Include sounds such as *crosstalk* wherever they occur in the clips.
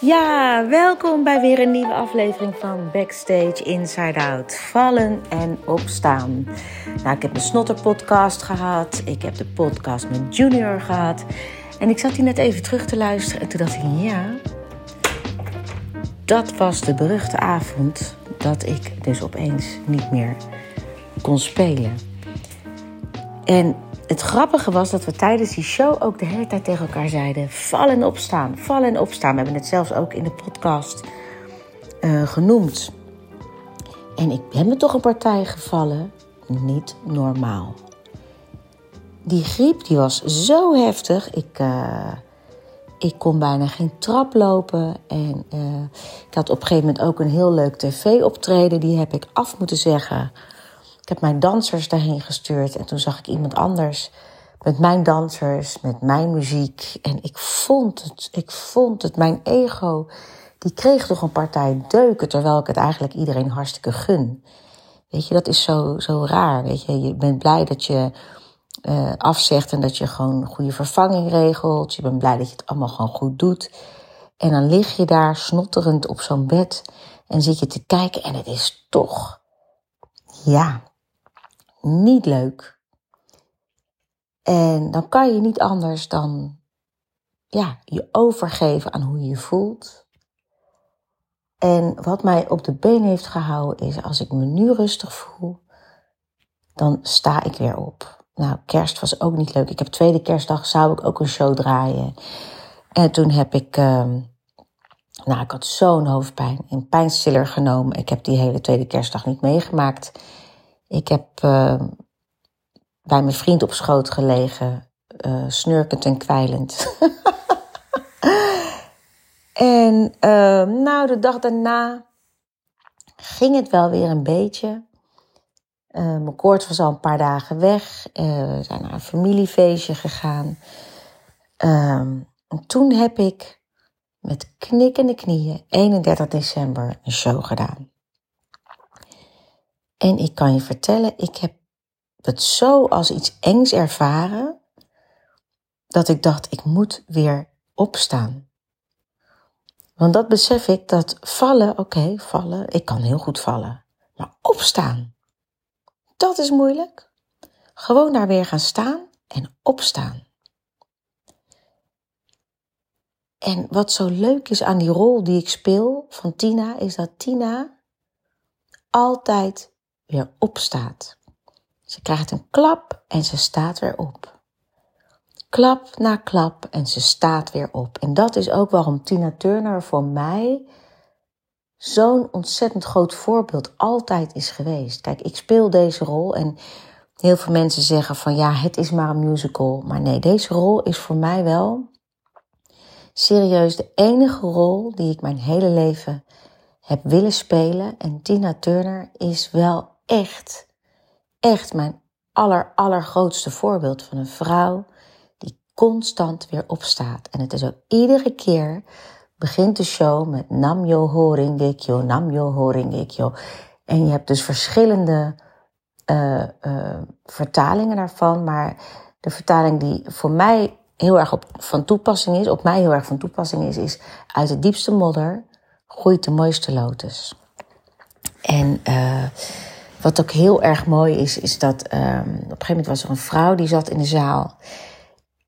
Ja, welkom bij weer een nieuwe aflevering van Backstage Inside Out. Vallen en opstaan. Nou, ik heb een snotterpodcast gehad. Ik heb de podcast met Junior gehad. En ik zat hier net even terug te luisteren. En toen dacht ik, ja, dat was de beruchte avond dat ik dus opeens niet meer kon spelen. En het grappige was dat we tijdens die show ook de hele tijd tegen elkaar zeiden: vallen en opstaan, vallen en opstaan. We hebben het zelfs ook in de podcast uh, genoemd. En ik ben me toch een partij gevallen. Niet normaal. Die griep die was zo heftig. Ik, uh, ik kon bijna geen trap lopen. En uh, ik had op een gegeven moment ook een heel leuk tv-optreden. Die heb ik af moeten zeggen ik heb mijn dansers daarheen gestuurd en toen zag ik iemand anders met mijn dansers, met mijn muziek. En ik vond het, ik vond het, mijn ego, die kreeg toch een partij deuken, terwijl ik het eigenlijk iedereen hartstikke gun. Weet je, dat is zo, zo raar. Weet je, je bent blij dat je uh, afzegt en dat je gewoon goede vervanging regelt. Je bent blij dat je het allemaal gewoon goed doet. En dan lig je daar snotterend op zo'n bed en zit je te kijken en het is toch, ja, niet leuk. En dan kan je niet anders dan ja, je overgeven aan hoe je je voelt. En wat mij op de been heeft gehouden is als ik me nu rustig voel, dan sta ik weer op. Nou, kerst was ook niet leuk. Ik heb tweede kerstdag zou ik ook een show draaien. En toen heb ik, uh, nou, ik had zo'n hoofdpijn, een pijnstiller genomen. Ik heb die hele tweede kerstdag niet meegemaakt. Ik heb uh, bij mijn vriend op schoot gelegen, uh, snurkend en kwijlend. *laughs* en uh, nou, de dag daarna ging het wel weer een beetje. mijn koorts was al een paar dagen weg. we zijn naar een familiefeestje gegaan. Ehm, en toen heb ik met knikkende knieën 31 december een show gedaan. En ik kan je vertellen, ik heb het zo als iets engs ervaren, dat ik dacht, ik moet weer opstaan. Want dat besef ik, dat vallen, oké, vallen, ik kan heel goed vallen. Maar opstaan, dat is moeilijk. Gewoon daar weer gaan staan en opstaan. En wat zo leuk is aan die rol die ik speel van Tina, is dat Tina altijd opstaat. Ze krijgt een klap en ze staat weer op. Klap na klap en ze staat weer op. En dat is ook waarom Tina Turner voor mij zo'n ontzettend groot voorbeeld altijd is geweest. Kijk, ik speel deze rol en heel veel mensen zeggen van ja, het is maar een musical. Maar nee, deze rol is voor mij wel serieus de enige rol die ik mijn hele leven heb willen spelen. En Tina Turner is wel echt, echt mijn aller, allergrootste voorbeeld van een vrouw die constant weer opstaat. En het is ook iedere keer begint de show met Nam yo horingekyo, Nam yo horingekyo. En je hebt dus verschillende uh, uh, vertalingen daarvan, maar de vertaling die voor mij heel erg van toepassing is, op mij heel erg van toepassing is, is uit de diepste modder groeit de mooiste lotus. En uh, wat ook heel erg mooi is, is dat um, op een gegeven moment was er een vrouw die zat in de zaal.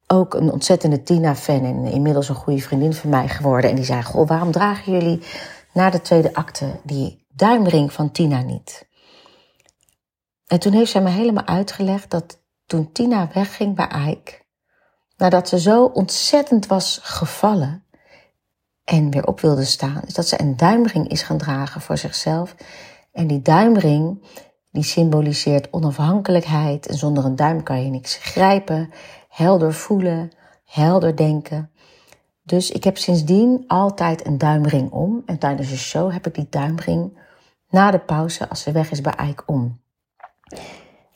Ook een ontzettende Tina-fan en inmiddels een goede vriendin van mij geworden. En die zei, goh, waarom dragen jullie na de tweede acte die duimring van Tina niet? En toen heeft zij me helemaal uitgelegd dat toen Tina wegging bij Ike, nadat ze zo ontzettend was gevallen en weer op wilde staan, is dat ze een duimring is gaan dragen voor zichzelf. En die duimring, die symboliseert onafhankelijkheid. En zonder een duim kan je niks grijpen, helder voelen, helder denken. Dus ik heb sindsdien altijd een duimring om. En tijdens de show heb ik die duimring na de pauze, als ze weg is bij Ike, om.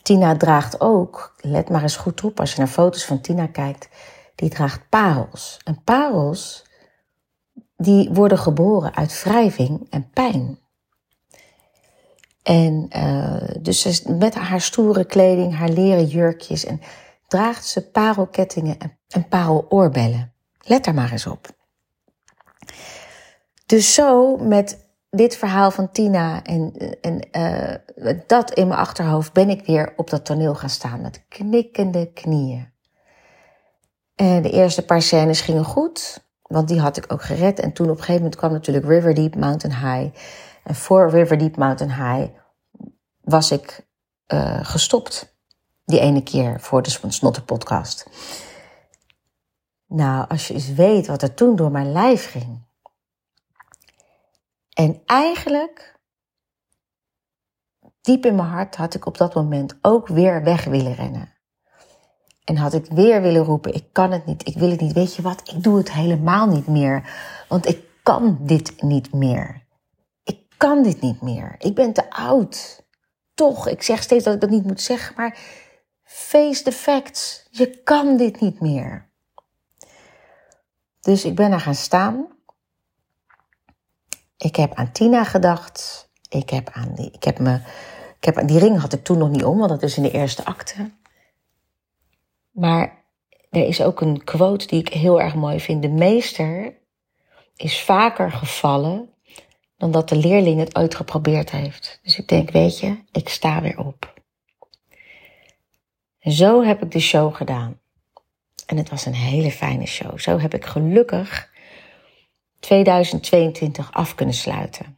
Tina draagt ook, let maar eens goed op als je naar foto's van Tina kijkt, die draagt parels. En parels, die worden geboren uit wrijving en pijn. En uh, dus met haar stoere kleding, haar leren jurkjes en draagt ze parelkettingen en, en pareloorbellen. Let daar maar eens op. Dus zo met dit verhaal van Tina en, en uh, dat in mijn achterhoofd ben ik weer op dat toneel gaan staan met knikkende knieën. En de eerste paar scènes gingen goed, want die had ik ook gered. En toen op een gegeven moment kwam natuurlijk River Deep Mountain High. En voor River Deep Mountain High was ik uh, gestopt. Die ene keer voor de Snotte podcast. Nou, als je eens weet wat er toen door mijn lijf ging. En eigenlijk, diep in mijn hart, had ik op dat moment ook weer weg willen rennen. En had ik weer willen roepen: ik kan het niet, ik wil het niet. Weet je wat, ik doe het helemaal niet meer. Want ik kan dit niet meer. Kan dit niet meer. Ik ben te oud. Toch, ik zeg steeds dat ik dat niet moet zeggen, maar face the facts. Je kan dit niet meer. Dus ik ben daar gaan staan. Ik heb aan Tina gedacht. Ik heb aan die, ik heb me, ik heb, die ring had ik toen nog niet om, want dat is in de eerste acte. Maar er is ook een quote die ik heel erg mooi vind. De meester is vaker gevallen dan dat de leerling het ooit geprobeerd heeft. Dus ik denk, weet je, ik sta weer op. En zo heb ik de show gedaan. En het was een hele fijne show. Zo heb ik gelukkig 2022 af kunnen sluiten.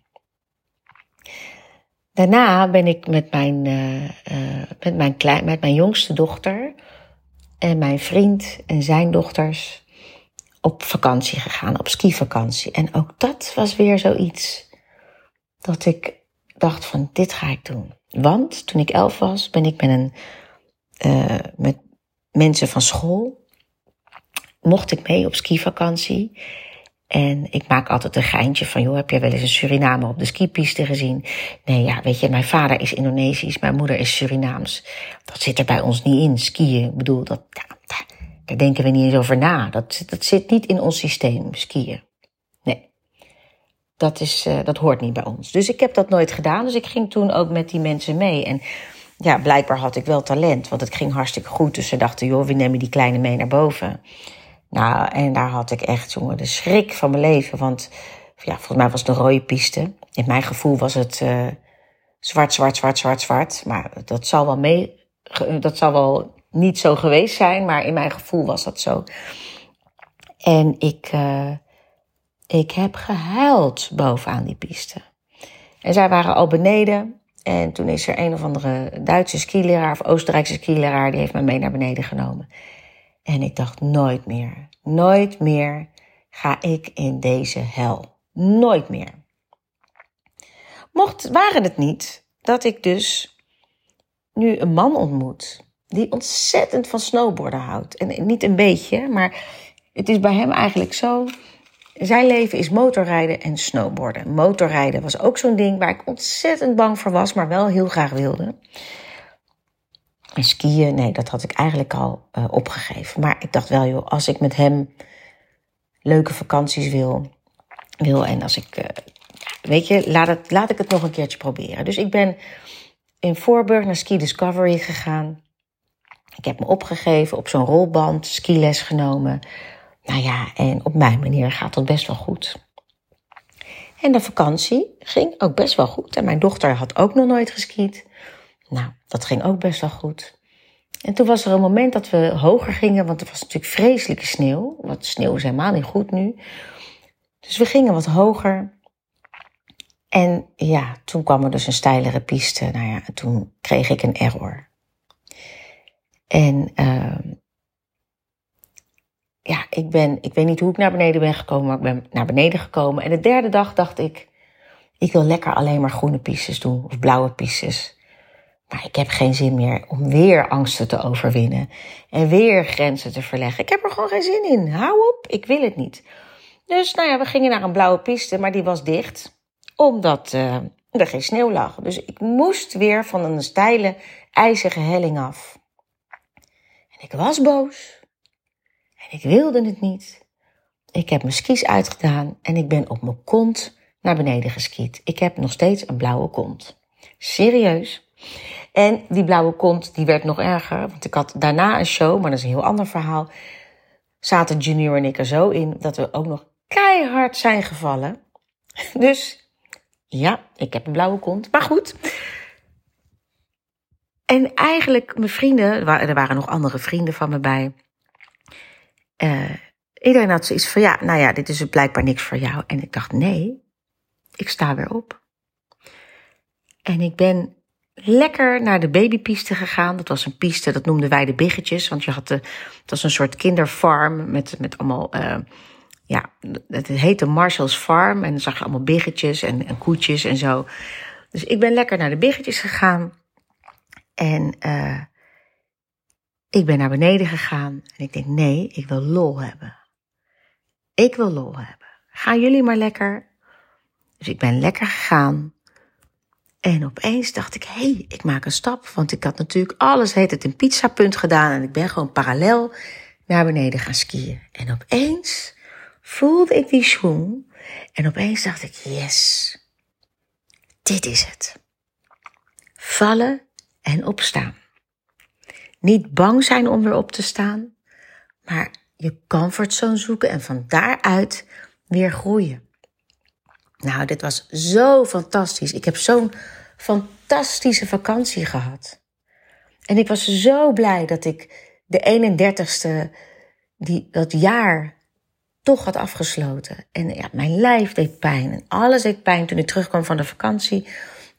Daarna ben ik met mijn, uh, uh, met mijn, klein, met mijn jongste dochter en mijn vriend en zijn dochters op vakantie gegaan, op skivakantie. En ook dat was weer zoiets dat ik dacht van dit ga ik doen. Want toen ik elf was, ben ik met een uh, met mensen van school mocht ik mee op skivakantie. En ik maak altijd een geintje van, joh, heb jij wel eens een Surinamer op de skipiste gezien? Nee, ja, weet je, mijn vader is Indonesisch, mijn moeder is Surinaams. Dat zit er bij ons niet in, skiën. Ik bedoel, dat, daar denken we niet eens over na. Dat, dat zit niet in ons systeem, skiën. Dat, is, uh, dat hoort niet bij ons. Dus ik heb dat nooit gedaan, dus ik ging toen ook met die mensen mee. En ja, blijkbaar had ik wel talent, want het ging hartstikke goed. Dus ze dachten, joh, we nemen die kleine mee naar boven. Nou, en daar had ik echt, jongen, de schrik van mijn leven. Want ja, volgens mij was het een rode piste. In mijn gevoel was het uh, zwart, zwart, zwart, zwart, zwart. Maar dat zal wel mee, dat zal wel niet zo geweest zijn, maar in mijn gevoel was dat zo. En ik, uh, ik heb gehuild bovenaan die piste. En zij waren al beneden. En toen is er een of andere Duitse skileraar of Oostenrijkse skileraar, die heeft me mee naar beneden genomen. En ik dacht nooit meer, nooit meer ga ik in deze hel. Nooit meer. Mocht, waren het niet dat ik dus nu een man ontmoet die ontzettend van snowboarden houdt. En niet een beetje, maar het is bij hem eigenlijk zo. Zijn leven is motorrijden en snowboarden. Motorrijden was ook zo'n ding waar ik ontzettend bang voor was, maar wel heel graag wilde. En skiën, nee, dat had ik eigenlijk al uh, opgegeven. Maar ik dacht wel, joh, als ik met hem leuke vakanties wil, wil en als ik, uh, weet je, laat, laat ik het nog een keertje proberen. Dus ik ben in Voorburg naar Ski Discovery gegaan. Ik heb me opgegeven op zo'n rolband, skiles genomen. Nou ja, en op mijn manier gaat dat best wel goed. En de vakantie ging ook best wel goed. En mijn dochter had ook nog nooit geskiet. Nou, dat ging ook best wel goed. En toen was er een moment dat we hoger gingen, want er was natuurlijk vreselijke sneeuw. Want sneeuw is helemaal niet goed nu. Dus we gingen wat hoger. En ja, toen kwam er dus een steilere piste. Nou ja, toen kreeg ik een error. En uh, ja, ik ben, ik weet niet hoe ik naar beneden ben gekomen, maar ik ben naar beneden gekomen. En de derde dag dacht ik, ik wil lekker alleen maar groene pistes doen of blauwe pistes. Maar ik heb geen zin meer om weer angsten te overwinnen en weer grenzen te verleggen. Ik heb er gewoon geen zin in. Hou op, ik wil het niet. Dus nou ja, we gingen naar een blauwe piste, maar die was dicht, omdat uh, er geen sneeuw lag. Dus ik moest weer van een steile, ijzige helling af. En ik was boos. En ik wilde het niet. Ik heb mijn skis uitgedaan en ik ben op mijn kont naar beneden geskiet. Ik heb nog steeds een blauwe kont. Serieus. En die blauwe kont, die werd nog erger. Want ik had daarna een show, maar dat is een heel ander verhaal. Zaten Junior en ik er zo in dat we ook nog keihard zijn gevallen. *laughs* Dus ja, ik heb een blauwe kont. Maar goed. En eigenlijk, mijn vrienden, er waren nog andere vrienden van me bij. Uh, iedereen had zoiets van, ja, nou ja, dit is blijkbaar niks voor jou. En ik dacht, nee, ik sta weer op. En ik ben lekker naar de babypiste gegaan. Dat was een piste, dat noemden wij de biggetjes. Want je had de, het was een soort kinderfarm met, met allemaal, uh, ja, het heette Marshall's Farm. En dan zag je allemaal biggetjes en, en koetjes en zo. Dus ik ben lekker naar de biggetjes gegaan. En uh, ik ben naar beneden gegaan. En ik denk, nee, ik wil lol hebben. Ik wil lol hebben. Gaan jullie maar lekker. Dus ik ben lekker gegaan. En opeens dacht ik, hé, hey, ik maak een stap. Want ik had natuurlijk alles, heet het, een pizzapunt gedaan. En ik ben gewoon parallel naar beneden gaan skiën. En opeens voelde ik die schoen. En opeens dacht ik, yes, dit is het. Vallen en opstaan. Niet bang zijn om weer op te staan, maar je comfortzone zoeken en van daaruit weer groeien. Nou, dit was zo fantastisch. Ik heb zo'n fantastische vakantie gehad. En ik was zo blij dat ik de 31ste die, dat jaar toch had afgesloten. En ja, mijn lijf deed pijn en alles deed pijn toen ik terugkwam van de vakantie.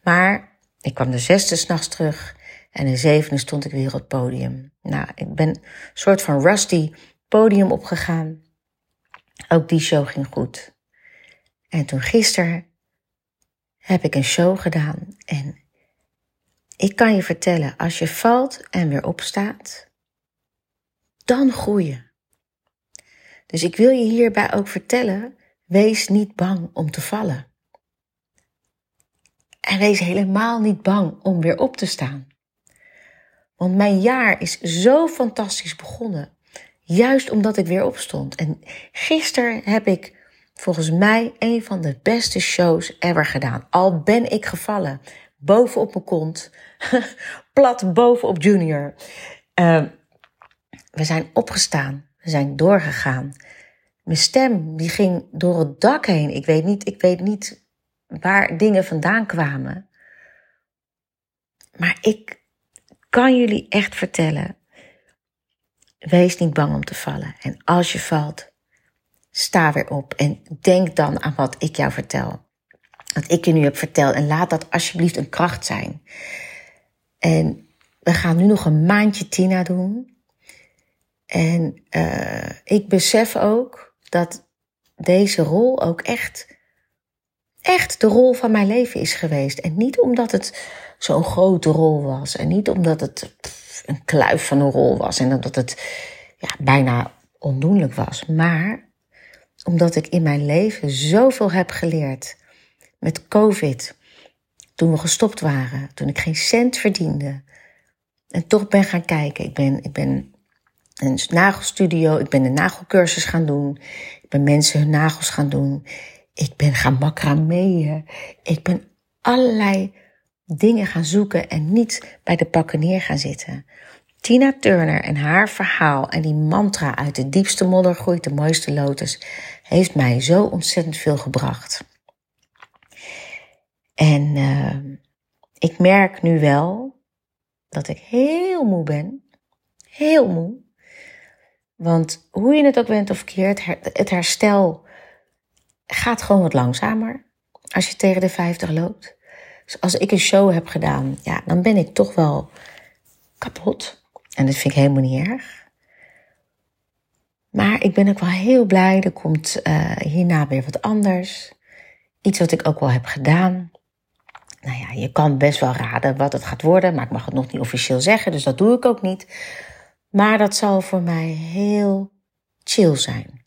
Maar ik kwam de zesde s'nachts terug en de zevende stond ik weer op het podium. Nou, ik ben een soort van rusty podium opgegaan. Ook die show ging goed. En toen gisteren heb ik een show gedaan en ik kan je vertellen, als je valt en weer opstaat, dan groeien. Dus ik wil je hierbij ook vertellen, wees niet bang om te vallen. En wees helemaal niet bang om weer op te staan. Want mijn jaar is zo fantastisch begonnen. Juist omdat ik weer opstond. En gisteren heb ik volgens mij een van de beste shows ever gedaan. Al ben ik gevallen. Boven op mijn kont. *laughs* Plat boven op Junior. Uh, we zijn opgestaan. We zijn doorgegaan. Mijn stem die ging door het dak heen. Ik weet niet, ik weet niet waar dingen vandaan kwamen. Maar ik kan jullie echt vertellen. Wees niet bang om te vallen. En als je valt, sta weer op en denk dan aan wat ik jou vertel. Wat ik je nu heb verteld. En laat dat alsjeblieft een kracht zijn. En we gaan nu nog een maandje Tina doen. En uh, ik besef ook dat deze rol ook echt echt de rol van mijn leven is geweest. En niet omdat het zo'n grote rol was. En niet omdat het een kluif van een rol was. En omdat het ja, bijna ondoenlijk was. Maar omdat ik in mijn leven zoveel heb geleerd. Met COVID. Toen we gestopt waren. Toen ik geen cent verdiende. En toch ben gaan kijken. Ik ben, ik ben een nagelstudio. Ik ben een nagelcursus gaan doen. Ik ben mensen hun nagels gaan doen. Ik ben gaan macrameeën. Ik ben allerlei dingen gaan zoeken en niet bij de pakken neer gaan zitten. Tina Turner en haar verhaal en die mantra uit de diepste modder groeit de mooiste lotus heeft mij zo ontzettend veel gebracht. En uh, ik merk nu wel dat ik heel moe ben. Heel moe. Want hoe je het ook bent of keert, het herstel gaat gewoon wat langzamer als je tegen de 50 loopt. Dus als ik een show heb gedaan, ja, dan ben ik toch wel kapot. En dat vind ik helemaal niet erg. Maar ik ben ook wel heel blij. Er komt uh, hierna weer wat anders. Iets wat ik ook wel heb gedaan. Nou ja, je kan best wel raden wat het gaat worden, maar ik mag het nog niet officieel zeggen, dus dat doe ik ook niet. Maar dat zal voor mij heel chill zijn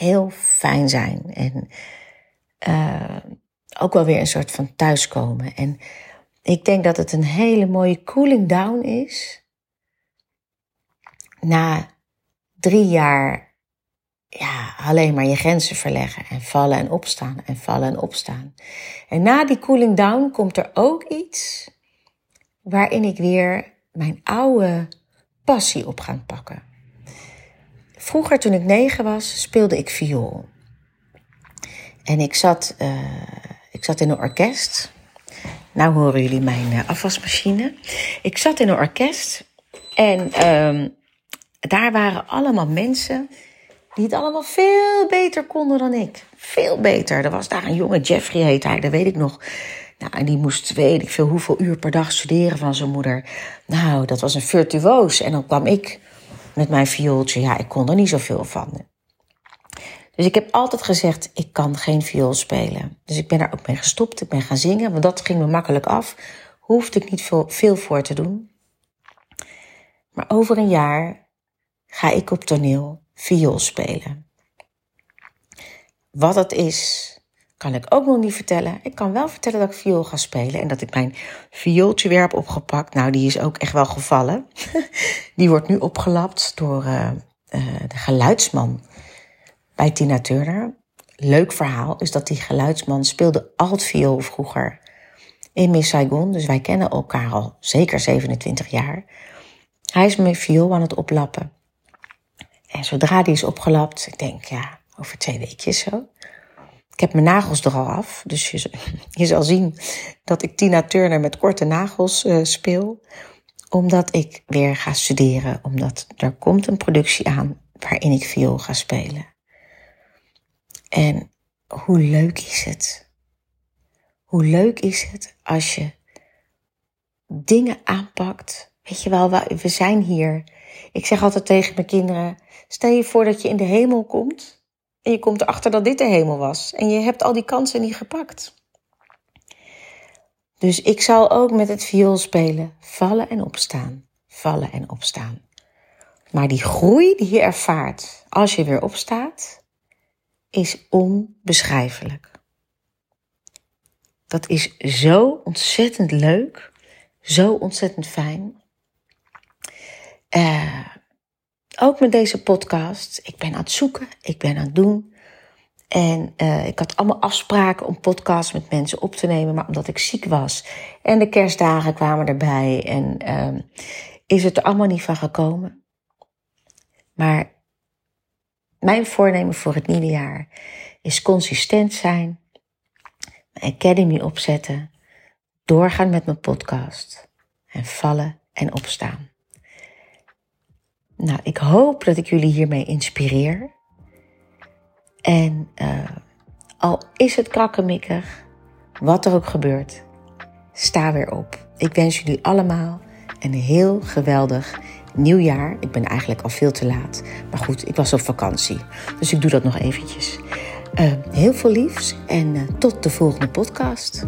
heel fijn zijn. En uh, ook wel weer een soort van thuiskomen. En ik denk dat het een hele mooie cooling down is. Na drie jaar ja, alleen maar je grenzen verleggen en vallen en opstaan en vallen en opstaan. En na die cooling down komt er ook iets waarin ik weer mijn oude passie op ga pakken. Vroeger, toen ik negen was, speelde ik viool. En ik zat, uh, ik zat in een orkest. Nou horen jullie mijn uh, afwasmachine. Ik zat in een orkest en um, daar waren allemaal mensen die het allemaal veel beter konden dan ik. Veel beter. Er was daar een jonge Jeffrey heet hij, dat weet ik nog. Nou, en die moest weet ik veel hoeveel uur per dag studeren van zijn moeder. Nou, dat was een virtuoos. En dan kwam ik met mijn viooltje. Ja, ik kon er niet zoveel van. Dus ik heb altijd gezegd, ik kan geen viool spelen. Dus ik ben daar ook mee gestopt. Ik ben gaan zingen, want dat ging me makkelijk af. Hoefde ik niet veel, veel voor te doen. Maar over een jaar ga ik op toneel viool spelen. Wat dat is, kan ik ook nog niet vertellen. Ik kan wel vertellen dat ik viool ga spelen en dat ik mijn viooltje weer heb opgepakt. Nou, die is ook echt wel gevallen. *laughs* die wordt nu opgelapt door uh, uh, de geluidsman bij Tina Turner. Leuk verhaal is dat die geluidsman speelde altviool vroeger in Miss Saigon. Dus wij kennen elkaar al zeker 27 jaar. Hij is mijn viool aan het oplappen. En zodra die is opgelapt, ik denk ja, over twee weekjes zo. Ik heb mijn nagels er al af, dus je, *laughs* je zal zien dat ik Tina Turner met korte nagels uh, speel. Omdat ik weer ga studeren, omdat er komt een productie aan waarin ik viool ga spelen. En hoe leuk is het? Hoe leuk is het als je dingen aanpakt? Weet je wel, we zijn hier. Ik zeg altijd tegen mijn kinderen: stel je voor dat je in de hemel komt en je komt erachter dat dit de hemel was en je hebt al die kansen niet gepakt. Dus ik zal ook met het viool spelen, vallen en opstaan, vallen en opstaan. Maar die groei die je ervaart als je weer opstaat, is onbeschrijfelijk. Dat is zo ontzettend leuk, zo ontzettend fijn. Uh, ook met deze podcast. Ik ben aan het zoeken, ik ben aan het doen. En uh, ik had allemaal afspraken om podcasts met mensen op te nemen, maar omdat ik ziek was en de kerstdagen kwamen erbij en uh, is het er allemaal niet van gekomen. Maar mijn voornemen voor het nieuwe jaar is consistent zijn, mijn academy opzetten, doorgaan met mijn podcast en vallen en opstaan. Nou, ik hoop dat ik jullie hiermee inspireer. En uh, al is het krakkemikkig, wat er ook gebeurt, sta weer op. Ik wens jullie allemaal een heel geweldig nieuwjaar. Ik ben eigenlijk al veel te laat. Maar goed, ik was op vakantie. Dus ik doe dat nog eventjes. Uh, heel veel liefs en uh, tot de volgende podcast.